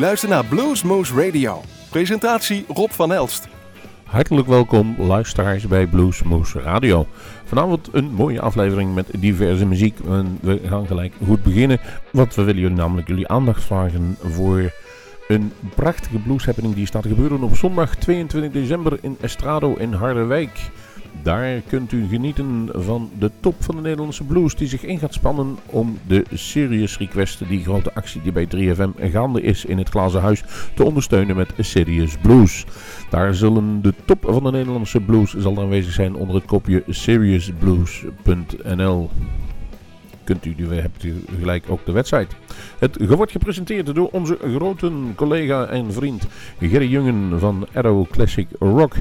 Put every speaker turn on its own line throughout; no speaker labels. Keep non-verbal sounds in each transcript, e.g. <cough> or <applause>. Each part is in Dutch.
luistert naar Bluesmoose Radio. Presentatie Rob van Elst.
Hartelijk welkom luisteraars bij Bluesmoose Radio. Vanavond een mooie aflevering met diverse muziek. En we gaan gelijk goed beginnen, want we willen jullie namelijk jullie aandacht vragen voor een prachtige blueshappening die staat te gebeuren op zondag 22 december in Estrado in Harderwijk. Daar kunt u genieten van de top van de Nederlandse blues die zich in gaat spannen om de Serious Request, die grote actie die bij 3FM gaande is in het Glazen Huis, te ondersteunen met Serious Blues. Daar zullen de top van de Nederlandse blues zal aanwezig zijn onder het kopje seriousblues.nl kunt u, hebt u gelijk ook de website. Het wordt gepresenteerd door onze grote collega en vriend Gerry Jungen van Arrow Classic Rock.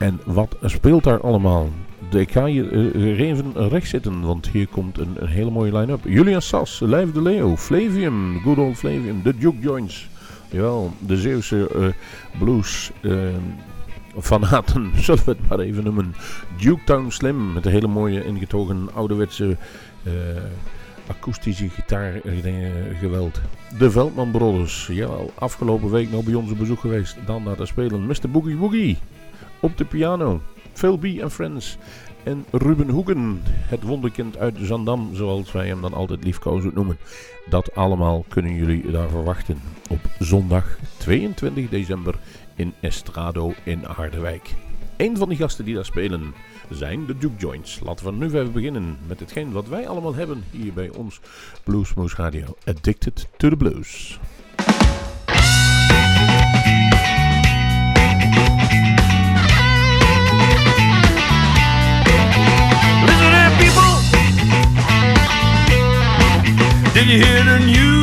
En wat speelt daar allemaal? Ik ga hier uh, even rechts zitten, want hier komt een, een hele mooie line-up. Julian Sas, Lijf de Leo, Flavium, Good Old Flavium, The Duke Joints. Jawel, de Zeeuwse uh, blues fanaten, <laughs> zullen we het maar even noemen. Duke Town Slim, met een hele mooie ingetogen ouderwetse akoestische gitaar geweld. De Veldman Brothers, jawel, afgelopen week nog bij ons op bezoek geweest. Dan naar te spelen Mr. Boogie Woogie op de piano. Phil B. en Friends. En Ruben Hoeken, het wonderkind uit Zandam, zoals wij hem dan altijd liefkozend noemen. Dat allemaal kunnen jullie daar verwachten op zondag 22 december in Estrado in Harderwijk. Een van die gasten die daar spelen zijn de Duke Joints. Laten we nu even beginnen met hetgeen wat wij allemaal hebben hier bij ons Bluesmoose Radio. Addicted to the Blues. You hear the?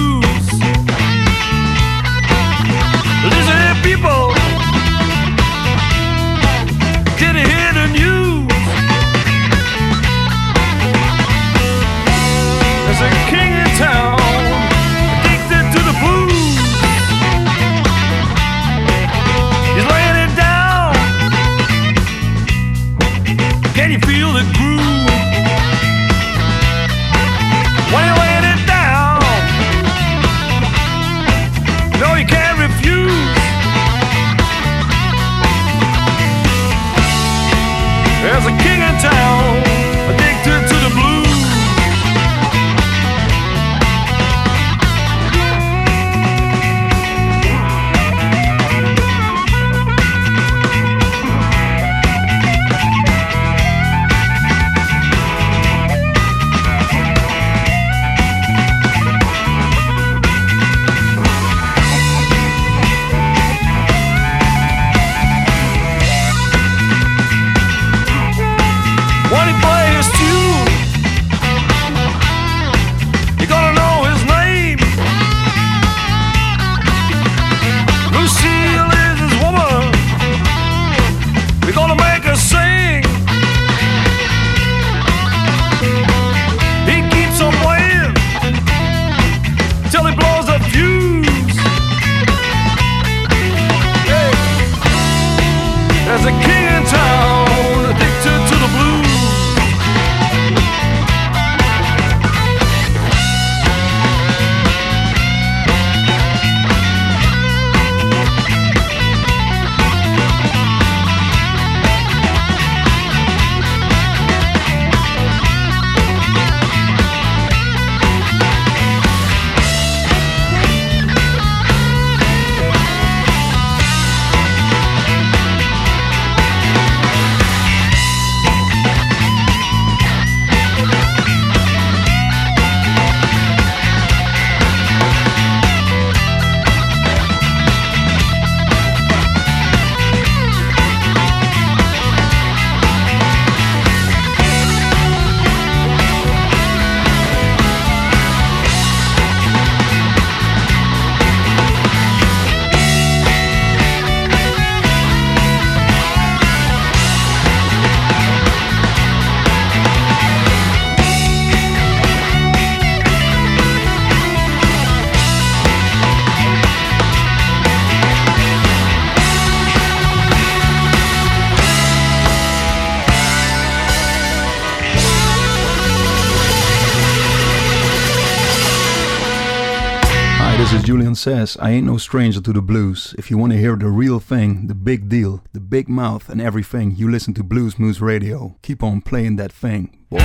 Says. I ain't no stranger to the blues. If you want to hear the real thing, the big deal, the big mouth, and everything, you listen to Blues Moose Radio. Keep on playing that thing, boys.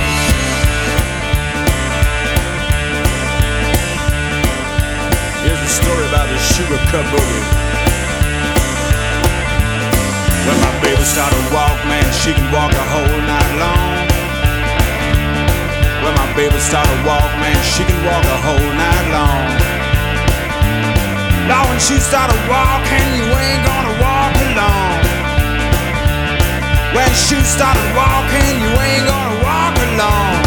Here's a story about the sugar cup boogie. When my baby started to walk, man, she can walk a whole night long. When my baby started to walk, man, she can walk a whole night long. Now when she started walking, you ain't gonna walk alone. When she started walking, you ain't gonna walk alone.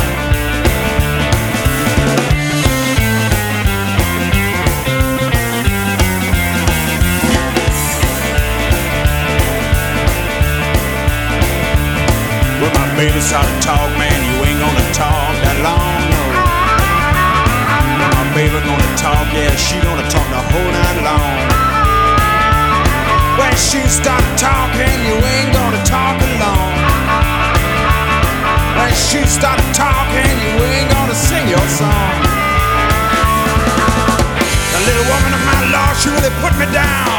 When my baby started talk, man, you ain't gonna talk that long, no baby gonna talk, yeah, she the whole night long. When she start talking, you ain't gonna talk alone. When she start talking, you ain't gonna sing your song. The little woman of my law, she really put me down.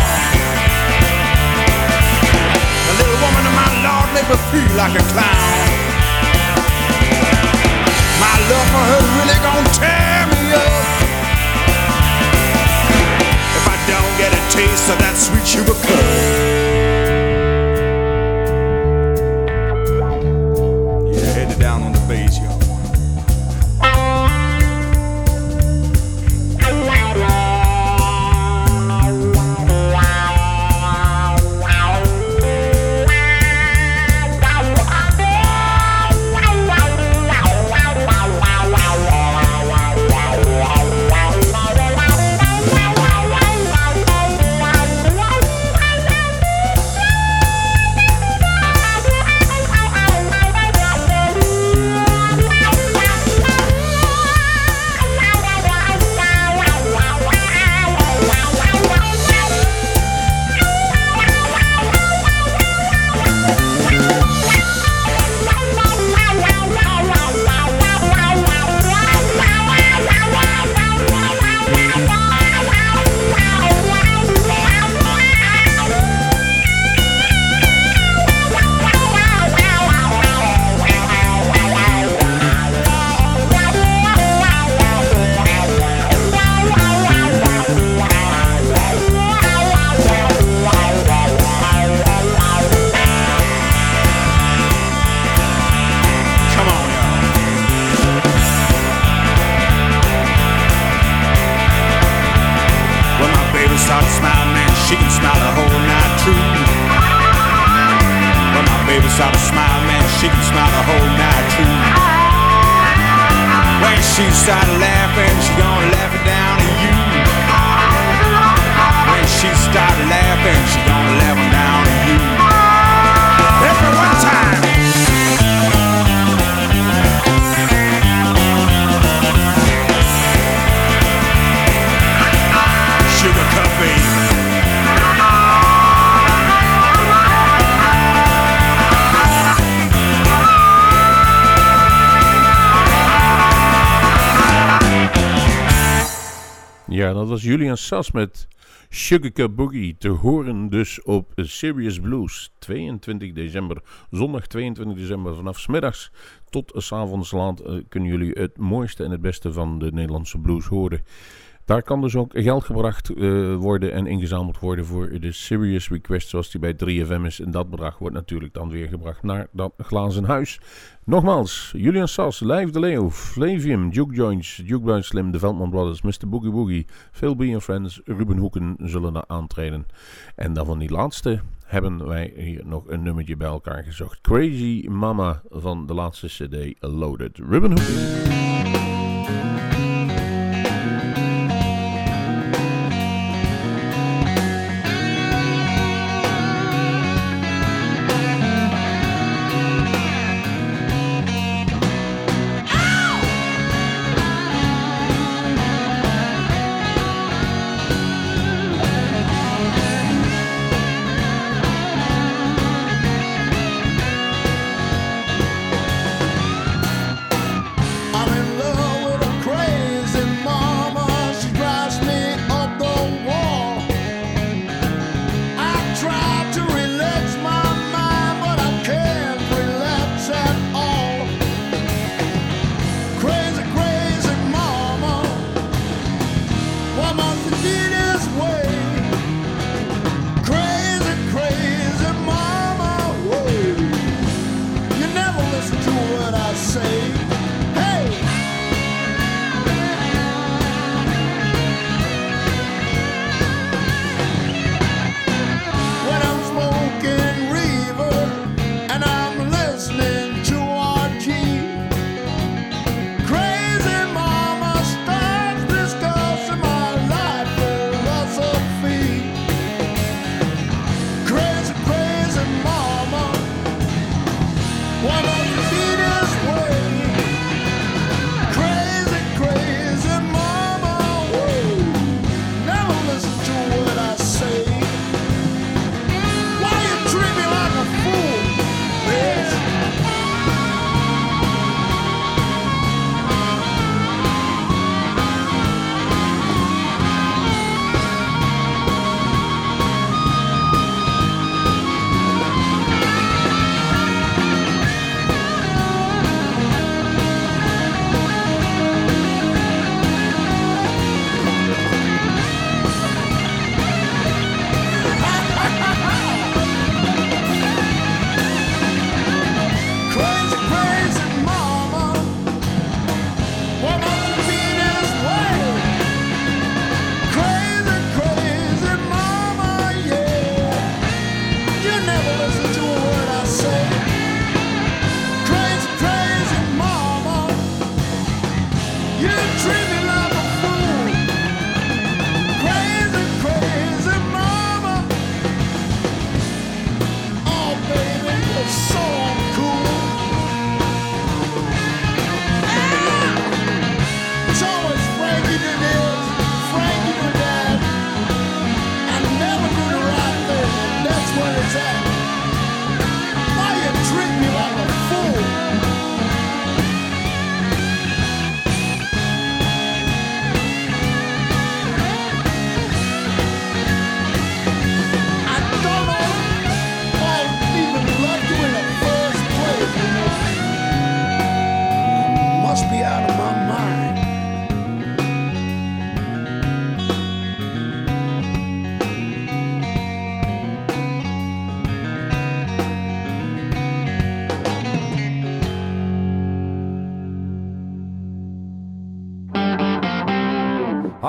The little woman of my Lord made me feel like a clown. My love for her really gonna tear me get a taste of that sweet sugar cud.
Julian Sas met Sugar Boogie te horen dus op Serious Blues 22 december, zondag 22 december vanaf smiddags tot s avonds laat uh, kunnen jullie het mooiste en het beste van de Nederlandse blues horen. Daar kan dus ook geld gebracht uh, worden en ingezameld worden voor de Serious Request zoals die bij 3FM is. En dat bedrag wordt natuurlijk dan weer gebracht naar dat glazen huis. Nogmaals, Julian Sas, Live de Leo, Flavium, Duke Joints, Duke Blind Slim, de Veldman Brothers, Mr. Boogie Woogie, Phil B. Friends, Ruben Hoeken zullen daar aantreden. En dan van die laatste hebben wij hier nog een nummertje bij elkaar gezocht. Crazy Mama van de laatste cd Loaded. Ruben Hoeken.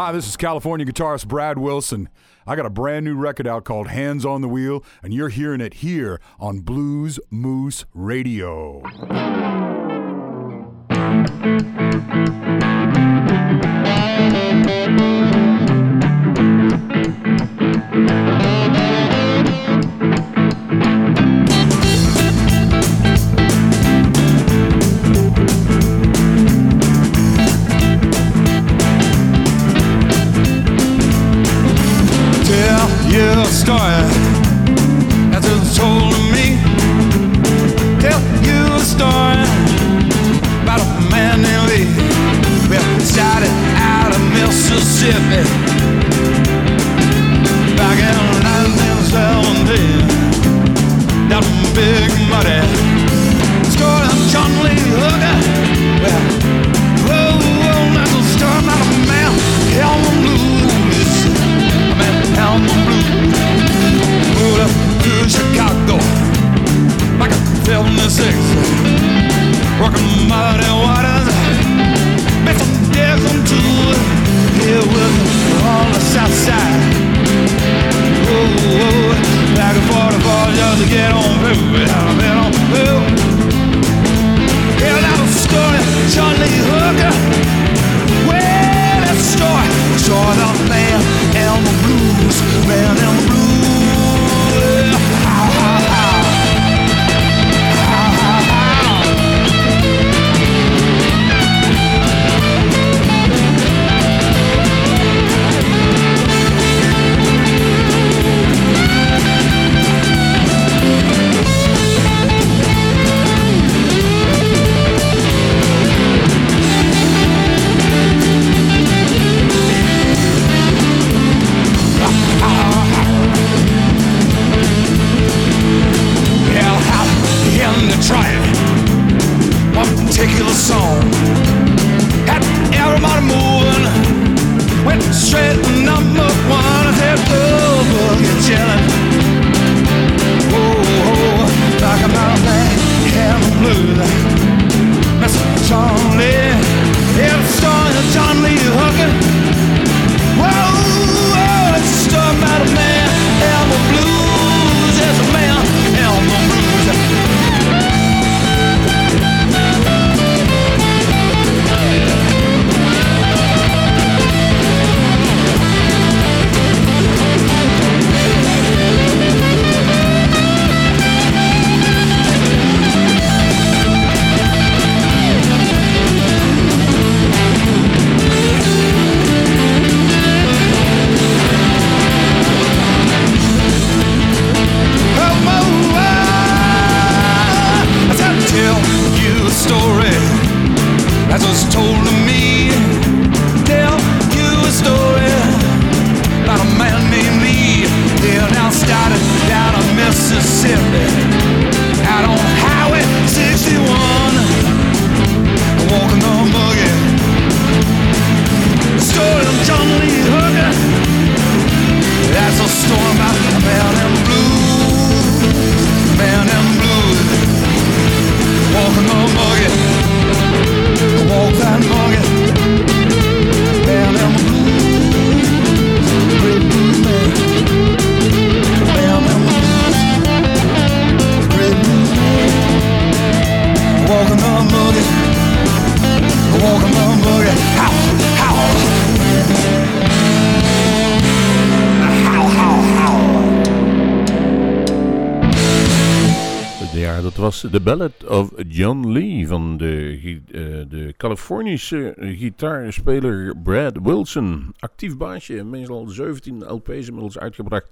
Hi, this is California guitarist Brad Wilson. I got a brand new record out called Hands on the Wheel, and you're hearing it here on Blues Moose Radio.
The
Ballad of John Lee van de, eh, de Californische gitaarspeler Brad Wilson. Actief baasje, meestal 17 LP's inmiddels uitgebracht.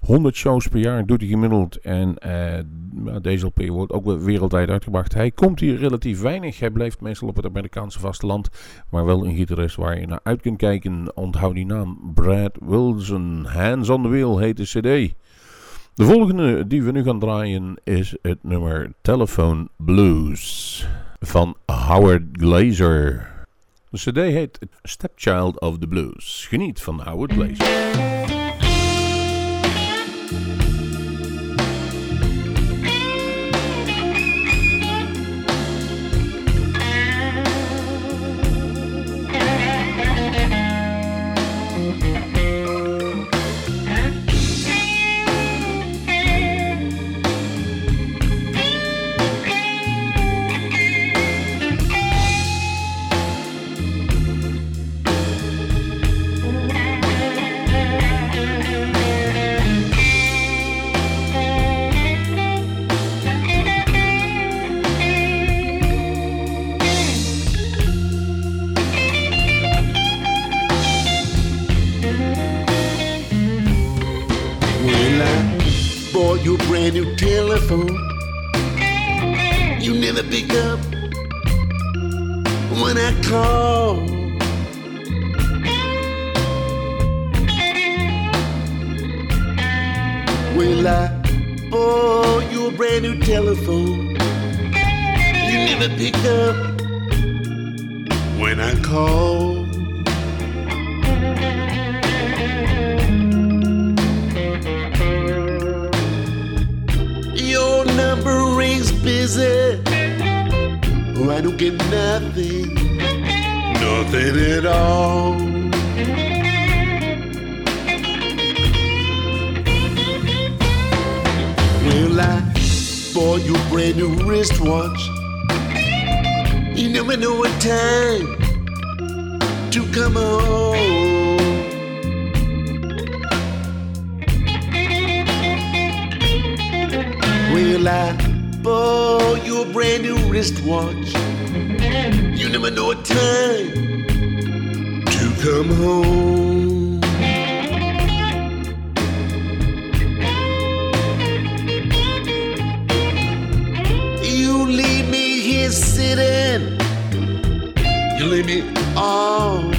100 shows per jaar doet hij gemiddeld. En eh, nou, deze LP wordt ook wereldwijd uitgebracht. Hij komt hier relatief weinig. Hij blijft meestal op het Amerikaanse vasteland. Maar wel een gitarist waar je naar uit kunt kijken. Onthoud die naam: Brad Wilson. Hands on the Wheel heet de CD. De volgende die we nu gaan draaien is het nummer Telephone Blues van Howard Glazer. De CD heet Stepchild of the Blues. Geniet van Howard Glazer.
Never pick up when I call. Well, I bought you a brand new telephone. You never pick up when I call. Your number rings busy. Oh, I don't get nothing, nothing at all. Well, I bought a brand new wristwatch. You never know what time to come home. Well, I bought you a brand new wristwatch. You never know what time to come home. You leave me here sitting. You leave me all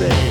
say.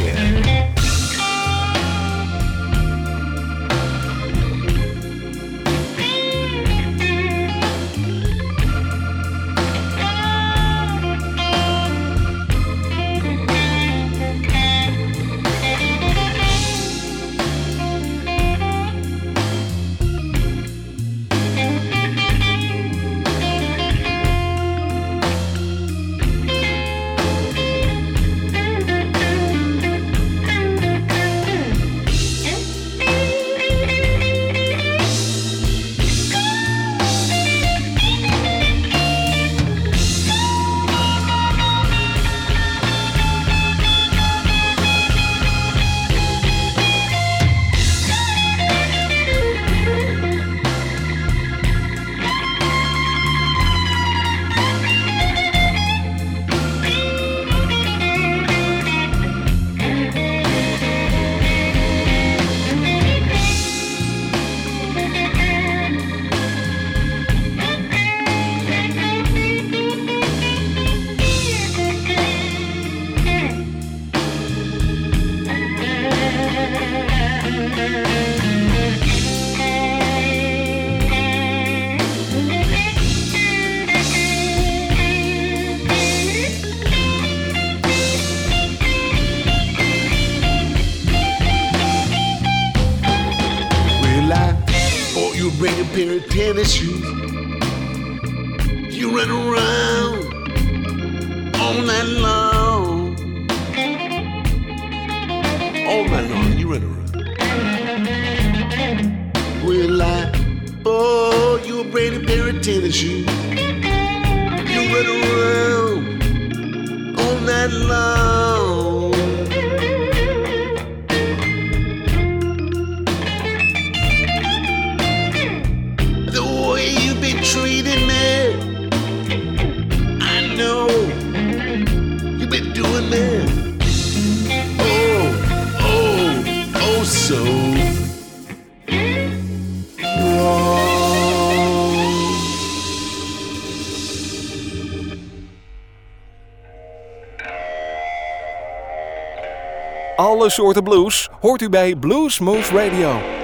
Alle soorten blues hoort u bij Bluesmoose Radio.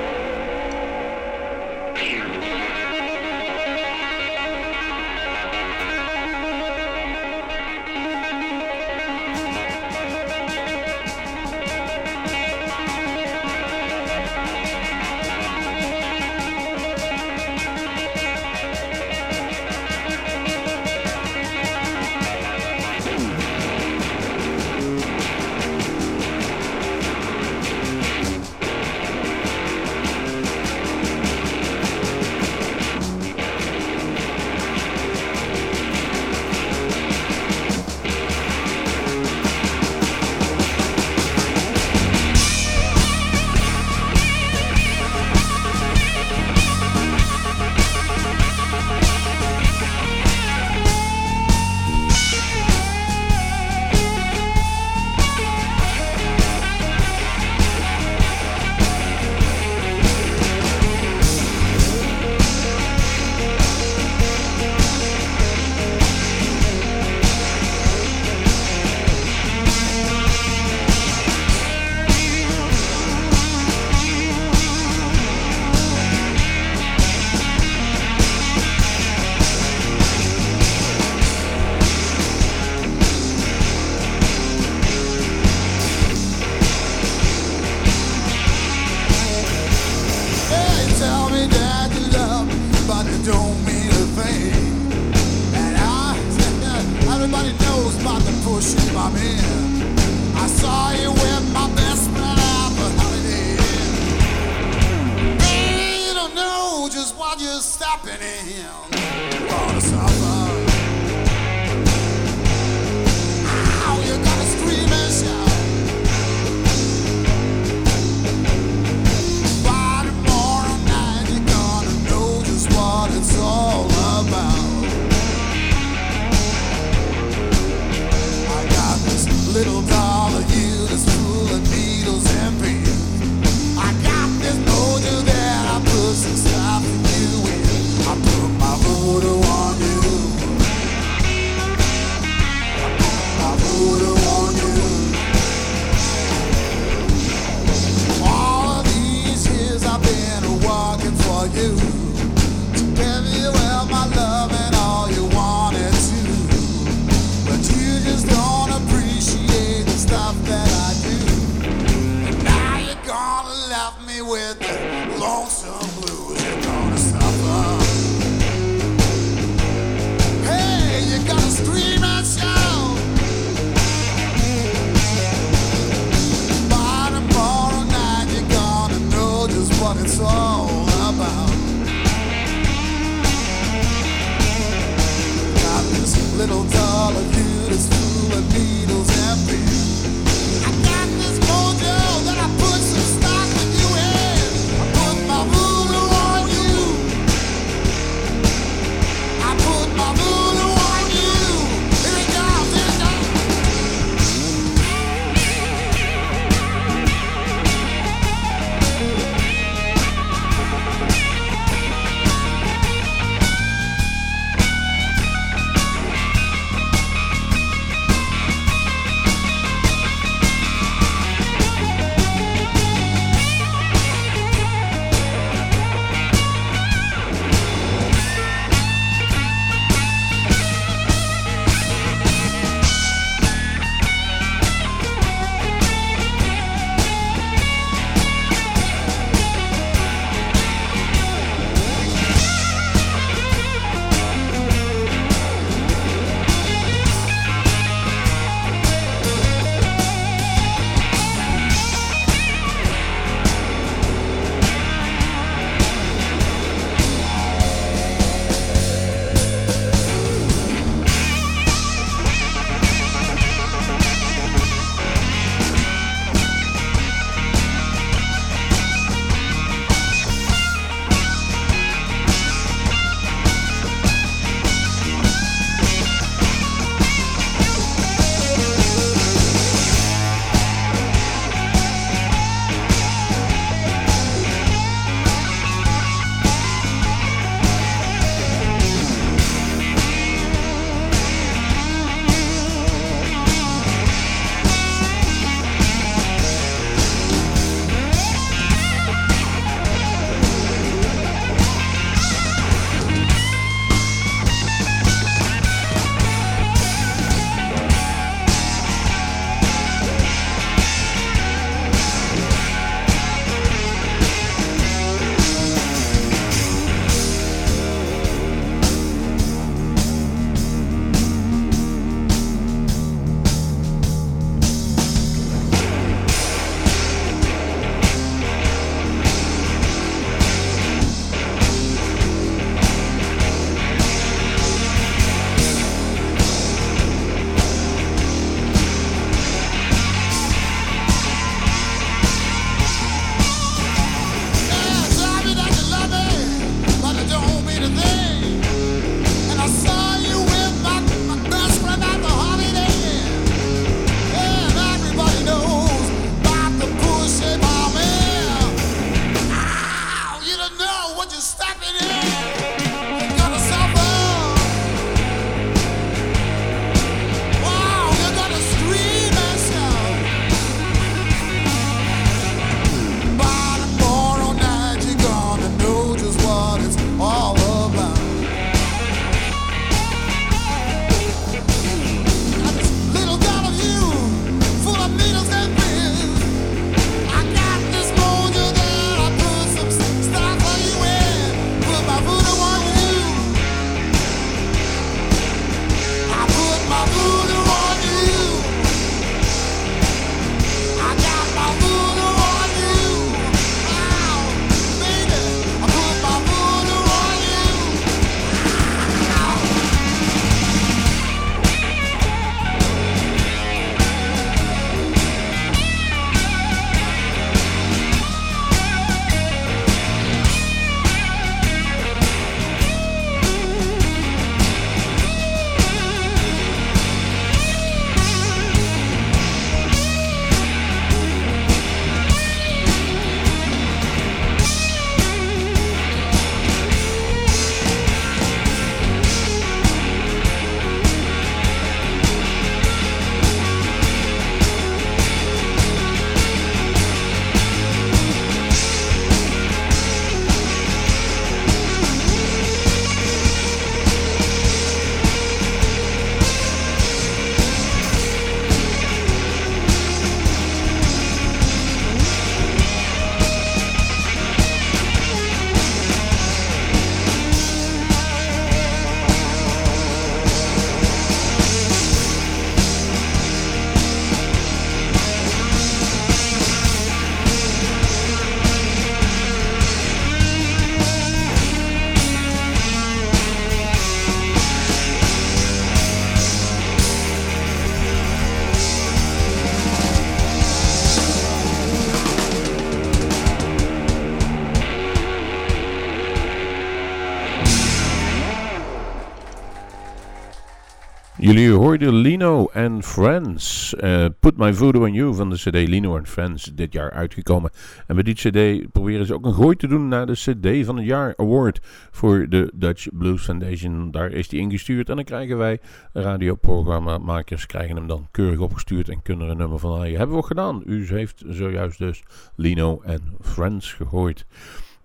Jullie hoorden Lino and Friends. Uh, Put My Voodoo on You van de CD Lino and Friends. Dit jaar uitgekomen. En bij die CD proberen ze ook een gooi te doen naar de CD van het jaar award. Voor de Dutch Blues Foundation. Daar is die ingestuurd. En dan krijgen wij radioprogrammamakers. Krijgen hem dan keurig opgestuurd. En kunnen er een nummer van je Hebben we ook gedaan. U heeft zojuist dus Lino and Friends gehoord.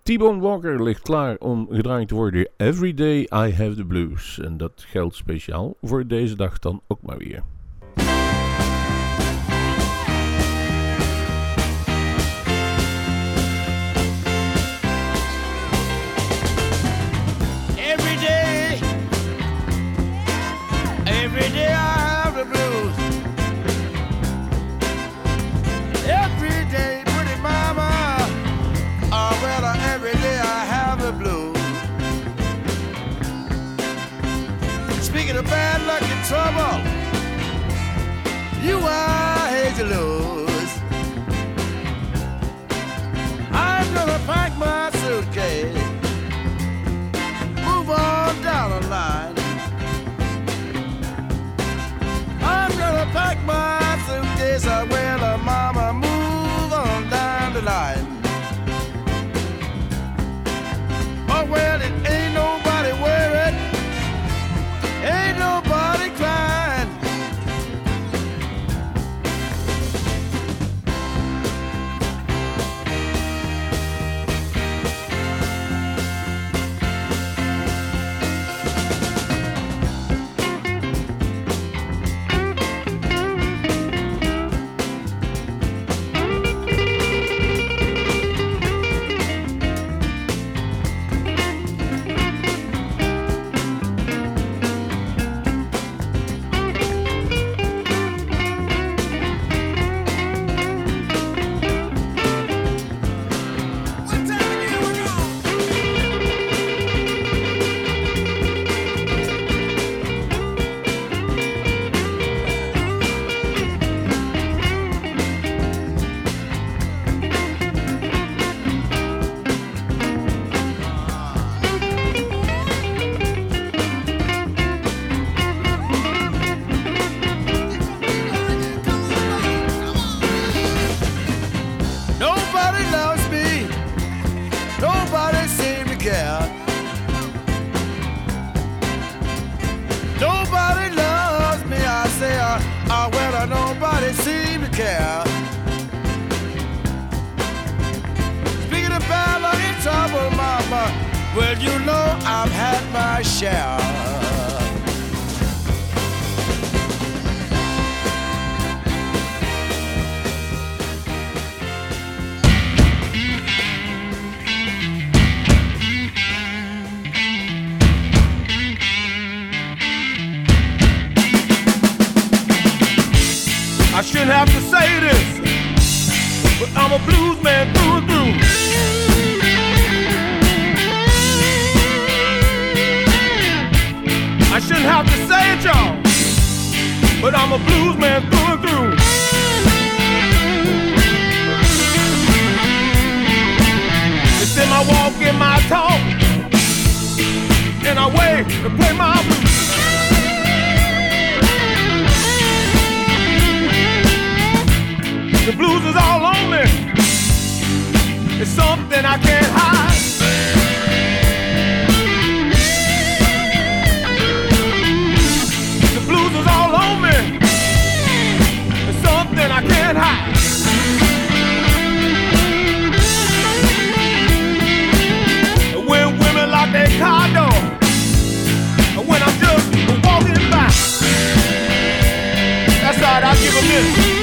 T-Bone Walker ligt klaar om gedraaid te worden. Every Day I Have the Blues. En dat geldt speciaal voor deze dag dan ook maar weer. You are hate to lose. I'm gonna pack my suitcase, move on down the line. I'm gonna pack my suitcase, I will, uh, mama, I'm a
blues man through and through. It's in my walk, in my talk, and I way to play my blues. The blues is all on me. It's something I can't hide. aqui comigo.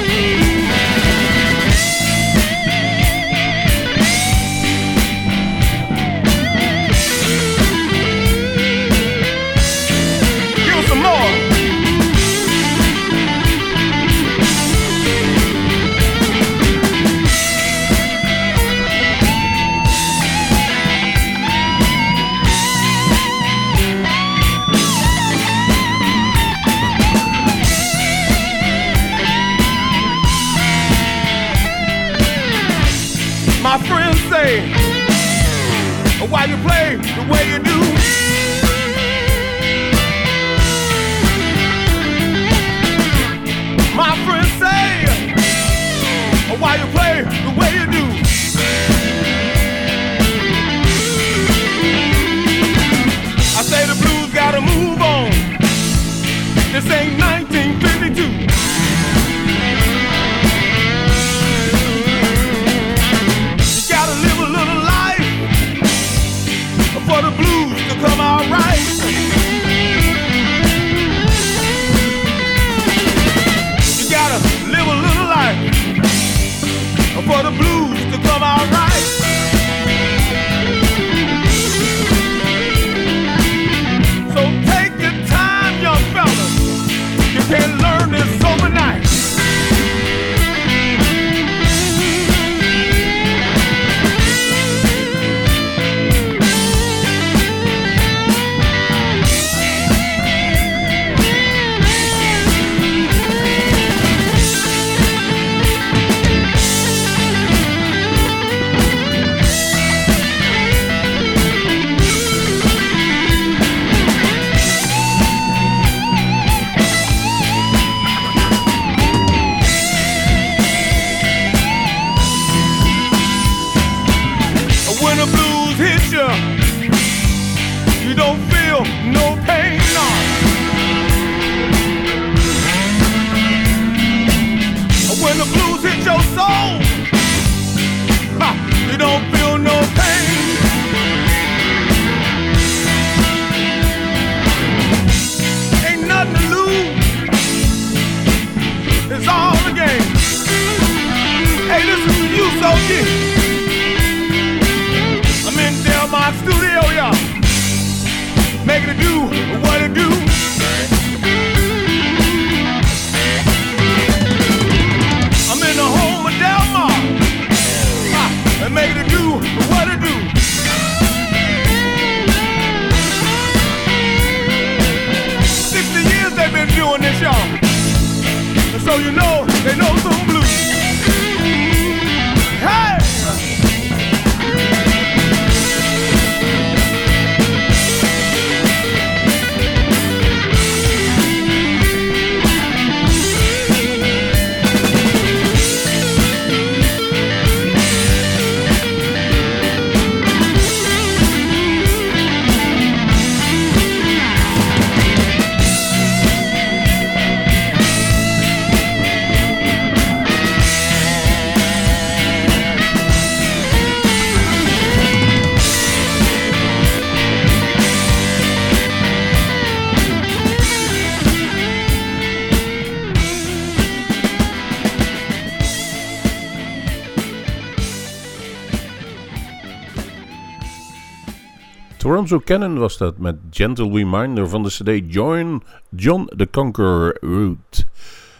Toronto Cannon was dat met Gentle Reminder van de CD Join John the Conqueror Route.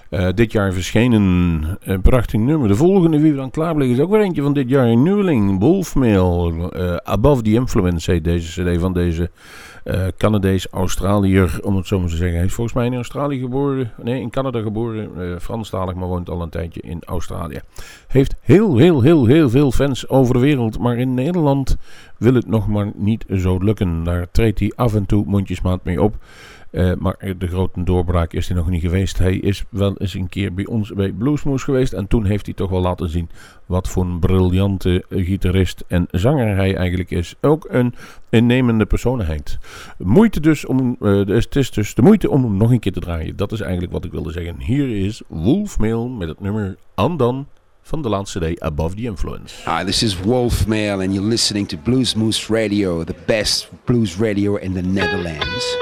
Eh, dit jaar verschenen een prachtig nummer. De volgende wie we dan klaar liggen is ook weer eentje van dit jaar. Een nieuweling, Wolfmail. eh, Above the Influence heet deze cd van deze eh Canadees-Australiër, om het zo maar te zeggen. Hij is volgens mij in Australië geboren, nee in Canada geboren, eh Franstalig, maar woont al een tijdje in Australië. Heeft heel, heel, heel, heel veel fans over de wereld, maar in Nederland wil het nog maar niet zo lukken. Daar treedt hij af en toe mondjesmaat mee op. Eh, maar de grote doorbraak is hij nog niet geweest. Hij is wel eens een keer bij ons bij Bluesmoose geweest. En toen heeft hij toch wel laten zien wat voor een briljante gitarist en zanger hij eigenlijk is. Ook een innemende persoonlijkheid. Moeite dus om, dus het is dus de moeite om hem nog een keer te draaien. Dat is eigenlijk wat ik wilde zeggen. Hier is Wolfmail met het nummer Andan van de laatste day Above the Influence.
Hi, this is Wolf Mail, and you're listening to Blues Moose Radio, the best blues radio in the Netherlands.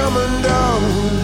coming down.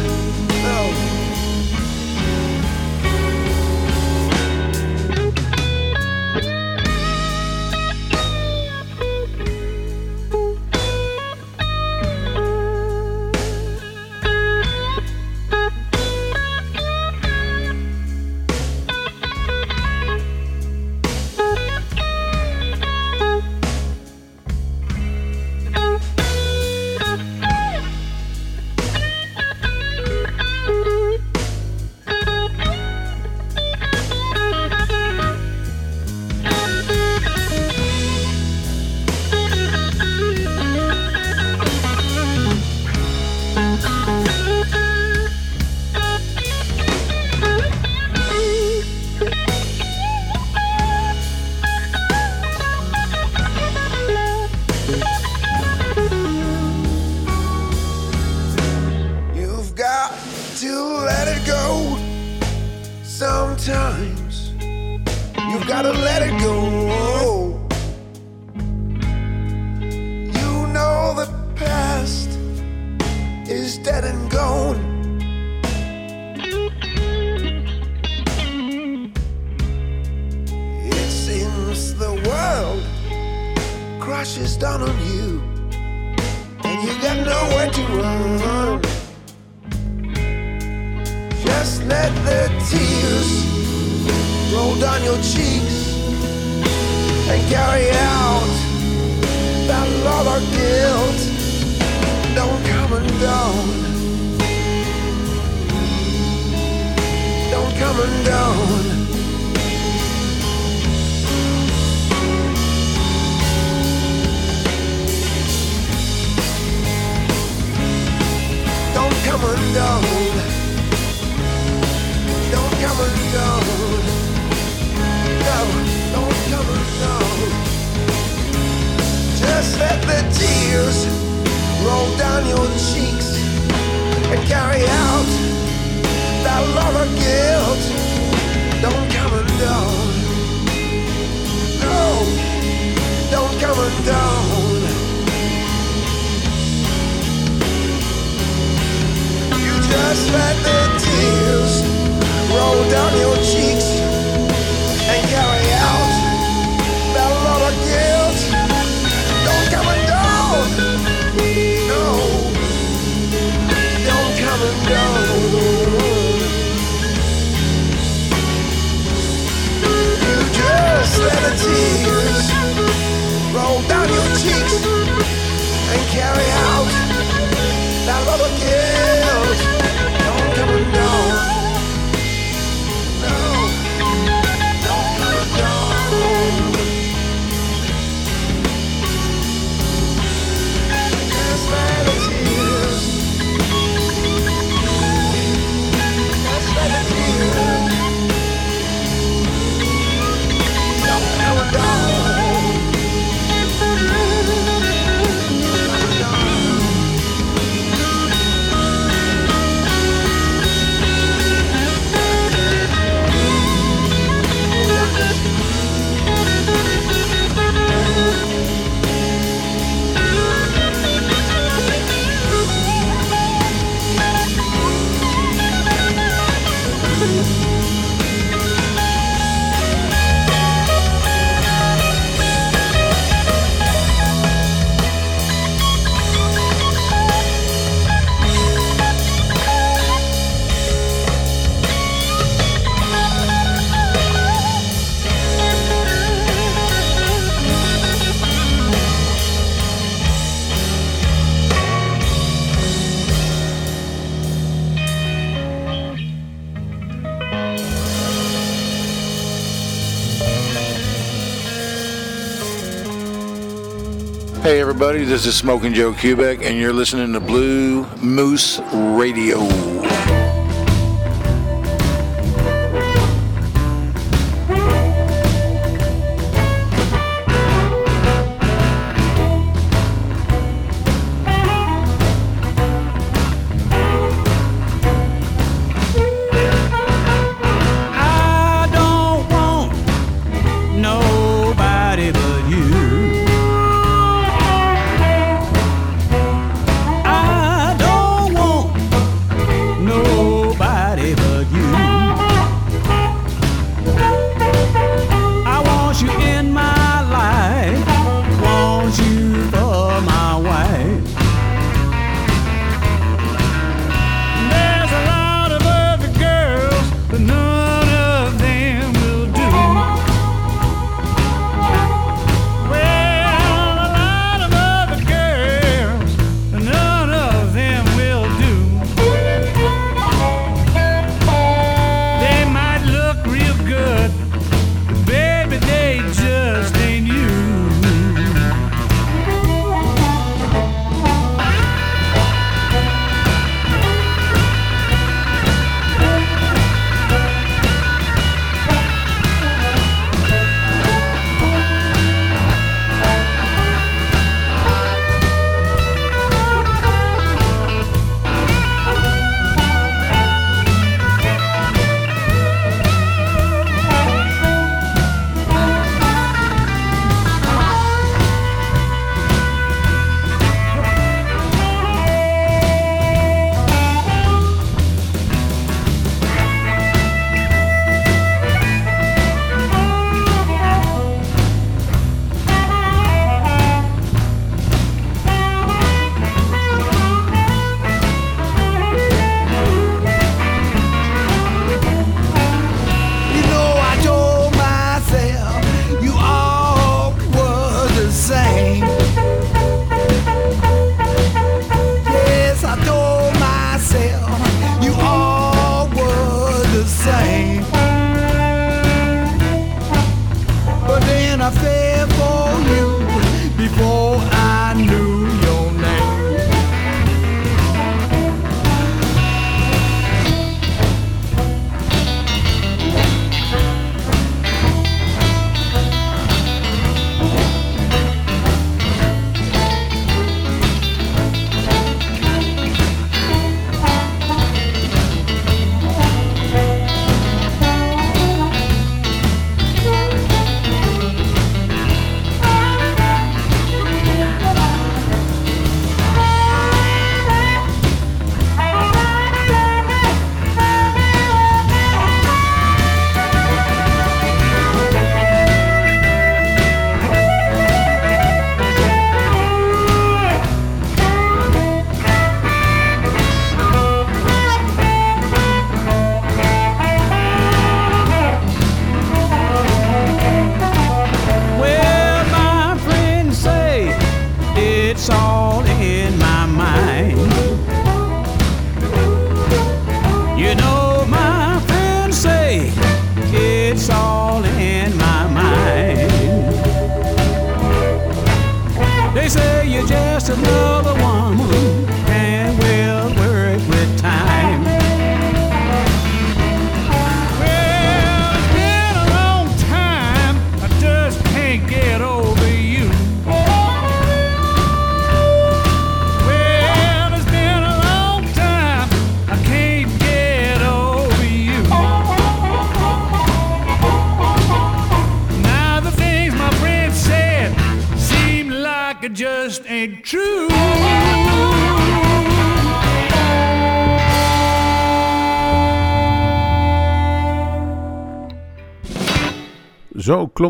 everybody. This is Smoking Joe Kubek, and you're listening to Blue Moose Radio.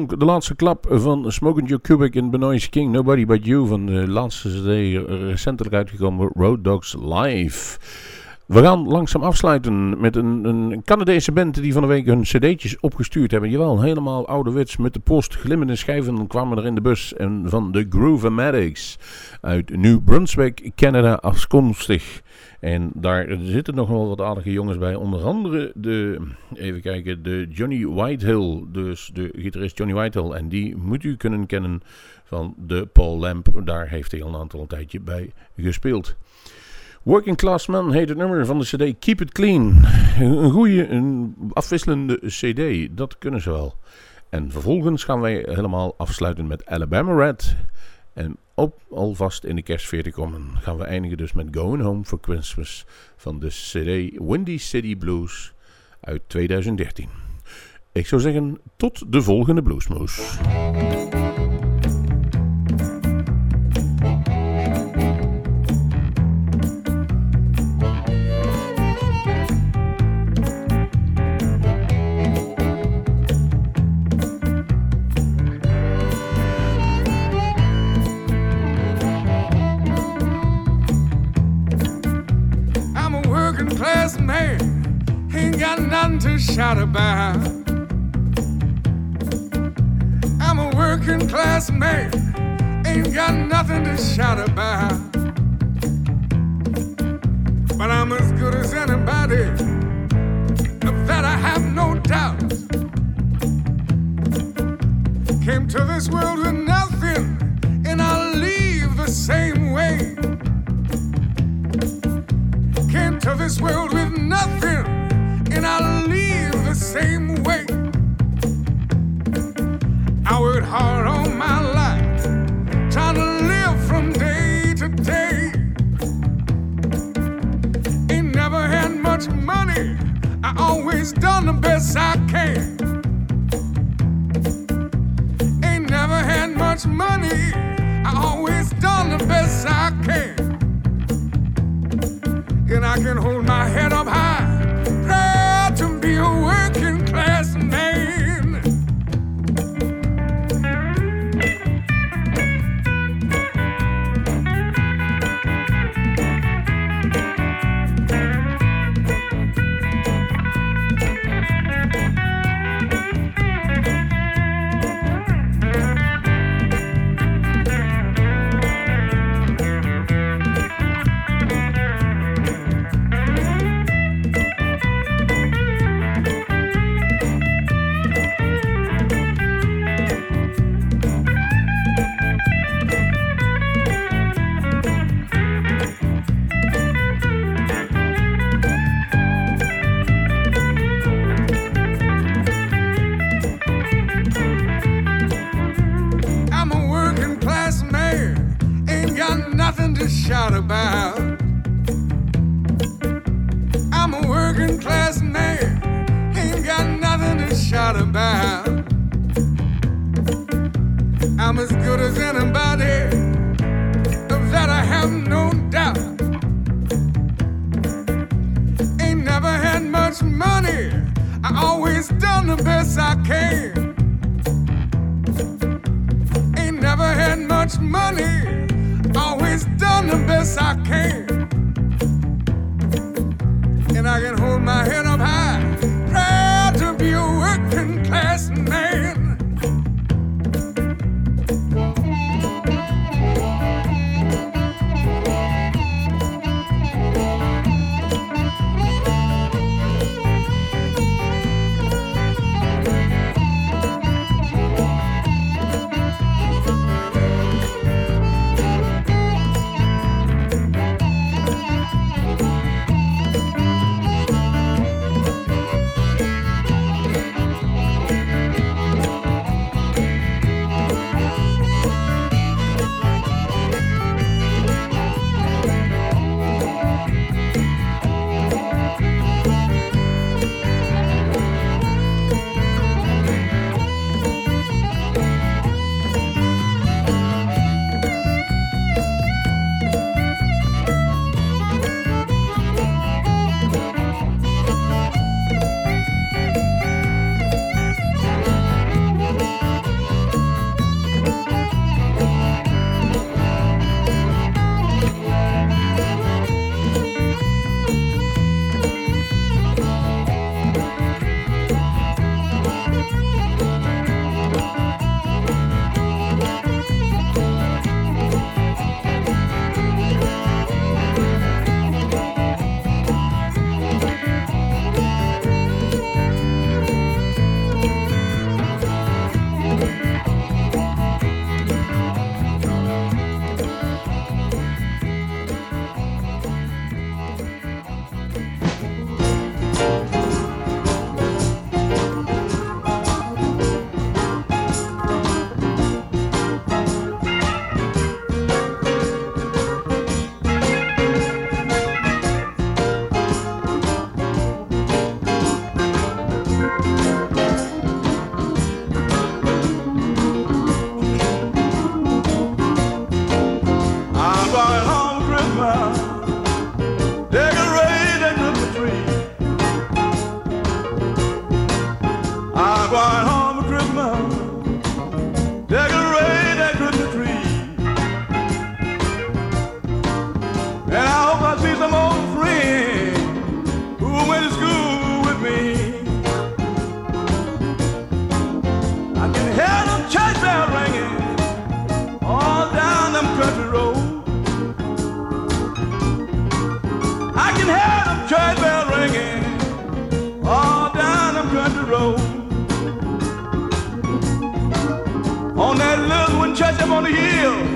De laatste klap van Smoking Joe Cubic in Benoist King, Nobody But You van de laatste CD recentelijk uitgekomen Road Dogs Live. We gaan langzaam afsluiten met een, een Canadese band die van de week hun cd'tjes opgestuurd hebben. Jawel, helemaal ouderwets met de post, glimmende schijven kwamen er in de bus. En van de Groovematics uit New Brunswick, Canada afkomstig. En daar zitten nog wel wat aardige jongens bij. Onder andere de, even kijken, de Johnny Whitehill. Dus de gitarist Johnny Whitehill. En die moet u kunnen kennen van de Paul Lamp. Daar heeft hij al een aantal tijdje bij gespeeld. Working Class Man heet het nummer van de CD Keep It Clean. Een goede, een afwisselende CD, dat kunnen ze wel. En vervolgens gaan wij helemaal afsluiten met Alabama Red. En op, alvast in de kerstfeer te komen gaan we eindigen dus met Going Home for Christmas van de CD Windy City Blues uit 2013. Ik zou zeggen, tot de volgende Bluesmoes.
Got nothing to shout about. I'm a working class man, ain't got nothing to shout about. But I'm as good as anybody, of that I have no doubt. Came to this world with nothing, and I'll leave the same way came to this world with nothing, and I'll leave the same way. I worked hard all my life, trying to live from day to day. Ain't never had much money, I always done the best I can. Ain't never had much money, I always done the best I can and I can hold my head up high.
judge them on the hill.